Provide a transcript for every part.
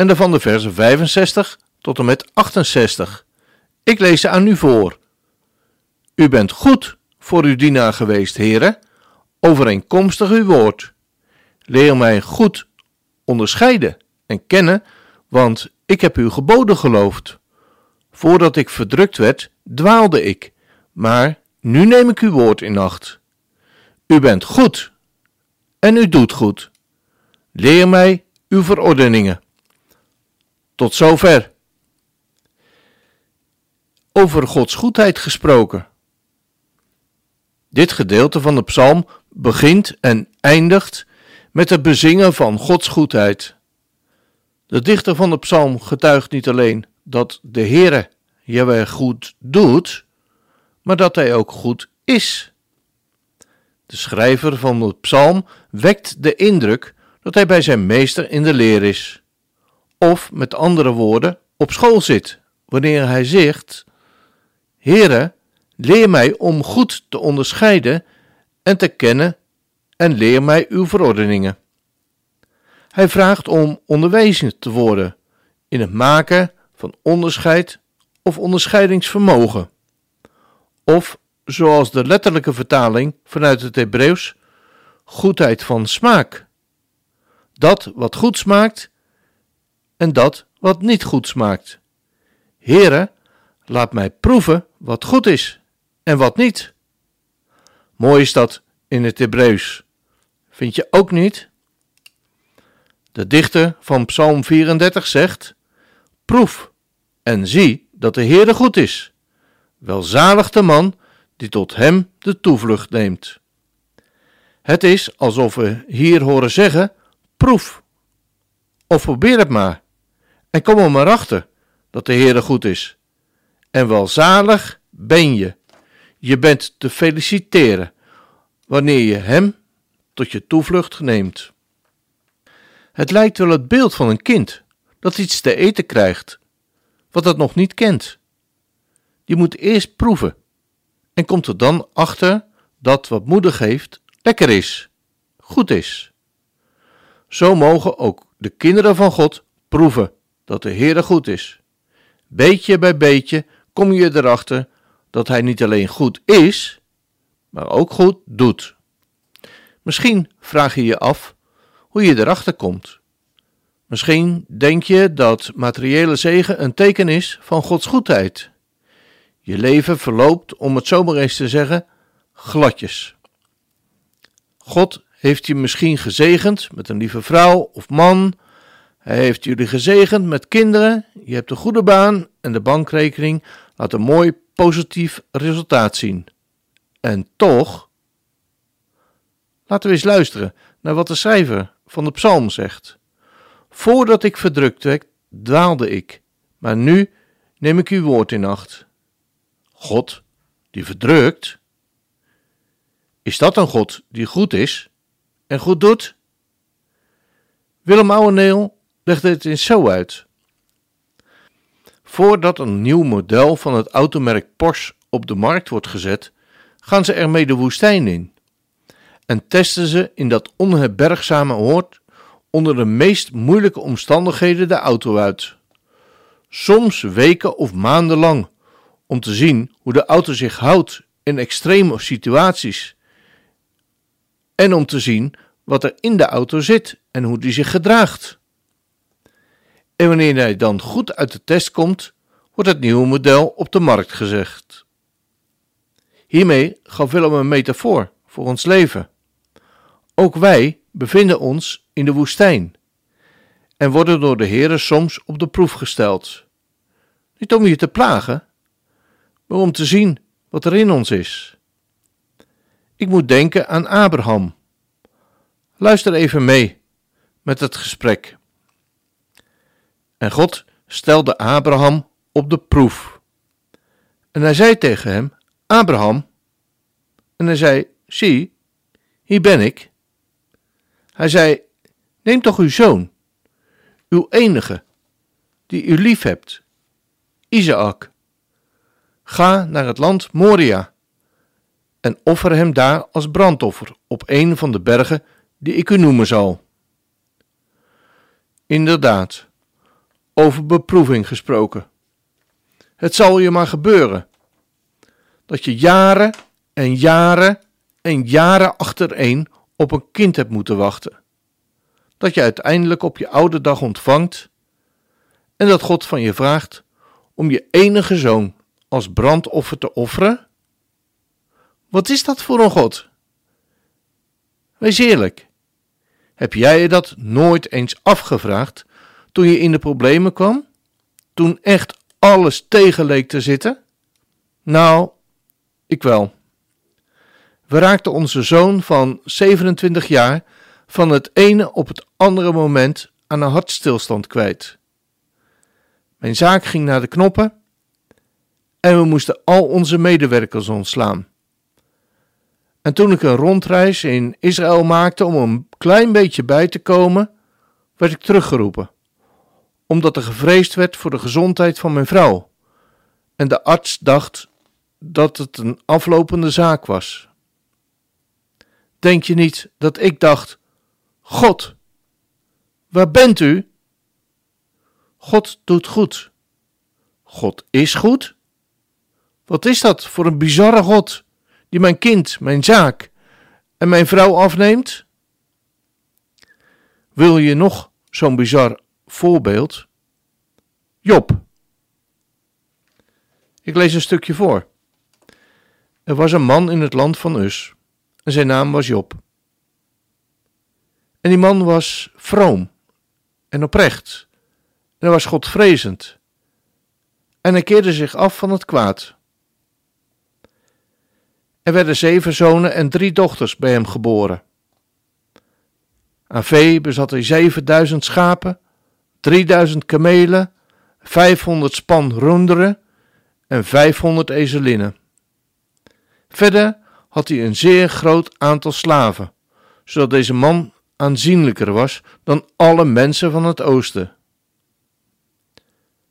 en daarvan de versen 65 tot en met 68. Ik lees ze aan u voor. U bent goed voor uw dienaar geweest, heren, overeenkomstig uw woord. Leer mij goed onderscheiden en kennen, want ik heb uw geboden geloofd. Voordat ik verdrukt werd, dwaalde ik, maar nu neem ik uw woord in acht. U bent goed en u doet goed. Leer mij uw verordeningen. Tot zover. Over Gods goedheid gesproken. Dit gedeelte van de psalm begint en eindigt met het bezingen van Gods goedheid. De dichter van de psalm getuigt niet alleen dat de Heere Jawel goed doet, maar dat hij ook goed is. De schrijver van de psalm wekt de indruk dat hij bij zijn meester in de leer is, of met andere woorden op school zit, wanneer hij zegt: Heere, leer mij om goed te onderscheiden en te kennen en leer mij uw verordeningen. Hij vraagt om onderwezen te worden in het maken van onderscheid of onderscheidingsvermogen. Of, zoals de letterlijke vertaling vanuit het Hebreeuws, goedheid van smaak. Dat wat goed smaakt en dat wat niet goed smaakt. Heere, laat mij proeven wat goed is en wat niet. Mooi is dat in het Hebreeuws. Vind je ook niet? De dichter van Psalm 34 zegt: Proef en zie dat de Heere goed is. Welzalig de man die tot hem de toevlucht neemt. Het is alsof we hier horen zeggen: proef. Of probeer het maar. En kom er maar achter dat de Heere goed is. En welzalig ben je. Je bent te feliciteren wanneer je hem tot je toevlucht neemt. Het lijkt wel het beeld van een kind dat iets te eten krijgt, wat het nog niet kent. Je moet eerst proeven en komt er dan achter dat wat moeder geeft lekker is, goed is. Zo mogen ook de kinderen van God proeven dat de Heere goed is. Beetje bij beetje kom je erachter dat Hij niet alleen goed is, maar ook goed doet. Misschien vraag je je af hoe je erachter komt. Misschien denk je dat materiële zegen een teken is van Gods goedheid. Je leven verloopt, om het zomaar eens te zeggen, gladjes. God heeft je misschien gezegend met een lieve vrouw of man. Hij heeft jullie gezegend met kinderen. Je hebt een goede baan en de bankrekening laat een mooi positief resultaat zien. En toch. Laten we eens luisteren naar wat de schrijver van de psalm zegt. Voordat ik verdrukt werd, dwaalde ik, maar nu neem ik uw woord in acht. God, die verdrukt? Is dat een God die goed is en goed doet? Willem Ouweneel legt het eens zo uit. Voordat een nieuw model van het automerk Porsche op de markt wordt gezet, gaan ze ermee de woestijn in en testen ze in dat onherbergzame oord onder de meest moeilijke omstandigheden de auto uit. Soms weken of maanden lang, om te zien hoe de auto zich houdt in extreme situaties. En om te zien wat er in de auto zit en hoe die zich gedraagt. En wanneer hij dan goed uit de test komt, wordt het nieuwe model op de markt gezegd. Hiermee gaf Willem een metafoor voor ons leven. Ook wij bevinden ons in de woestijn en worden door de Heere soms op de proef gesteld. Niet om je te plagen, maar om te zien wat er in ons is. Ik moet denken aan Abraham. Luister even mee met het gesprek. En God stelde Abraham op de proef. En hij zei tegen hem: Abraham. En hij zei: Zie, hier ben ik. Hij zei: Neem toch uw zoon, uw enige, die u lief hebt, Isaac. Ga naar het land Moria en offer hem daar als brandoffer op een van de bergen die ik u noemen zal. Inderdaad, over beproeving gesproken. Het zal je maar gebeuren dat je jaren en jaren en jaren achtereen op een kind hebt moeten wachten. Dat je uiteindelijk op je oude dag ontvangt en dat God van je vraagt om je enige zoon als brandoffer te offeren? Wat is dat voor een God? Wees eerlijk. Heb jij je dat nooit eens afgevraagd toen je in de problemen kwam? Toen echt alles tegen leek te zitten? Nou, ik wel. We raakten onze zoon van 27 jaar van het ene op het andere moment aan een hartstilstand kwijt. Mijn zaak ging naar de knoppen en we moesten al onze medewerkers ontslaan. En toen ik een rondreis in Israël maakte om een klein beetje bij te komen, werd ik teruggeroepen, omdat er gevreesd werd voor de gezondheid van mijn vrouw. En de arts dacht dat het een aflopende zaak was. Denk je niet dat ik dacht: God, waar bent u? God doet goed. God is goed? Wat is dat voor een bizarre God die mijn kind, mijn zaak en mijn vrouw afneemt? Wil je nog zo'n bizar voorbeeld? Job. Ik lees een stukje voor. Er was een man in het land van Us en zijn naam was Job. En die man was vroom en oprecht en hij was godvrezend en hij keerde zich af van het kwaad. Er werden zeven zonen en drie dochters bij hem geboren. Aan vee bezat hij zevenduizend schapen, drieduizend kamelen, vijfhonderd span runderen en vijfhonderd ezelinnen. Verder had hij een zeer groot aantal slaven, zodat deze man aanzienlijker was dan alle mensen van het oosten.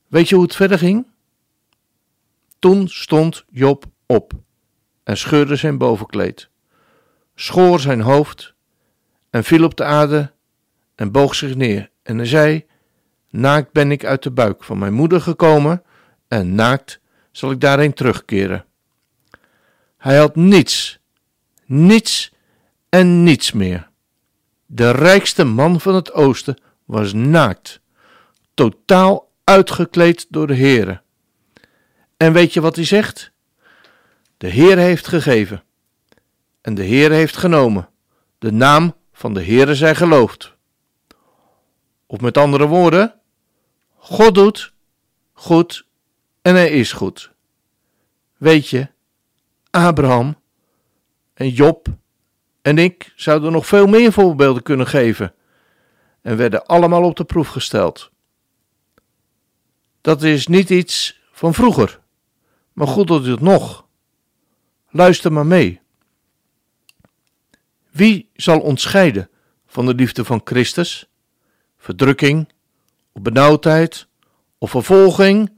Weet je hoe het verder ging? Toen stond Job op en scheurde zijn bovenkleed, schoor zijn hoofd en viel op de aarde en boog zich neer. En zei: Naakt ben ik uit de buik van mijn moeder gekomen en naakt zal ik daarheen terugkeren. Hij had niets, niets en niets meer. De rijkste man van het oosten was naakt, totaal uitgekleed door de Heere. En weet je wat hij zegt? De Heer heeft gegeven en de Heer heeft genomen. De naam van de Heere zij geloofd. Of met andere woorden, God doet goed en hij is goed. Weet je, Abraham en Job en ik zouden nog veel meer voorbeelden kunnen geven en werden allemaal op de proef gesteld. Dat is niet iets van vroeger, maar God doet het nog. Luister maar mee. Wie zal ons scheiden van de liefde van Christus? Verdrukking, of benauwdheid, of vervolging,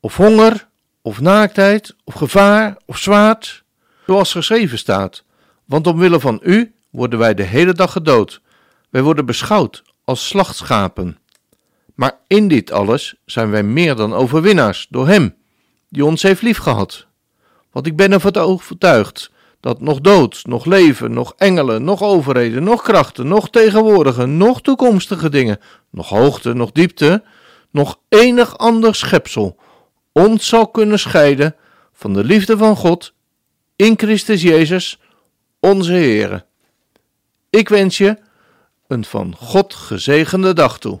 of honger, of naaktheid, of gevaar, of zwaard? Zoals geschreven staat: Want omwille van u worden wij de hele dag gedood. Wij worden beschouwd als slachtschapen. Maar in dit alles zijn wij meer dan overwinnaars door Hem, die ons heeft liefgehad. Want ik ben ervan overtuigd dat nog dood, nog leven, nog engelen, nog overheden, nog krachten, nog tegenwoordige, nog toekomstige dingen, nog hoogte, nog diepte, nog enig ander schepsel ons zal kunnen scheiden van de liefde van God in Christus Jezus, onze Heere. Ik wens je een van God gezegende dag toe.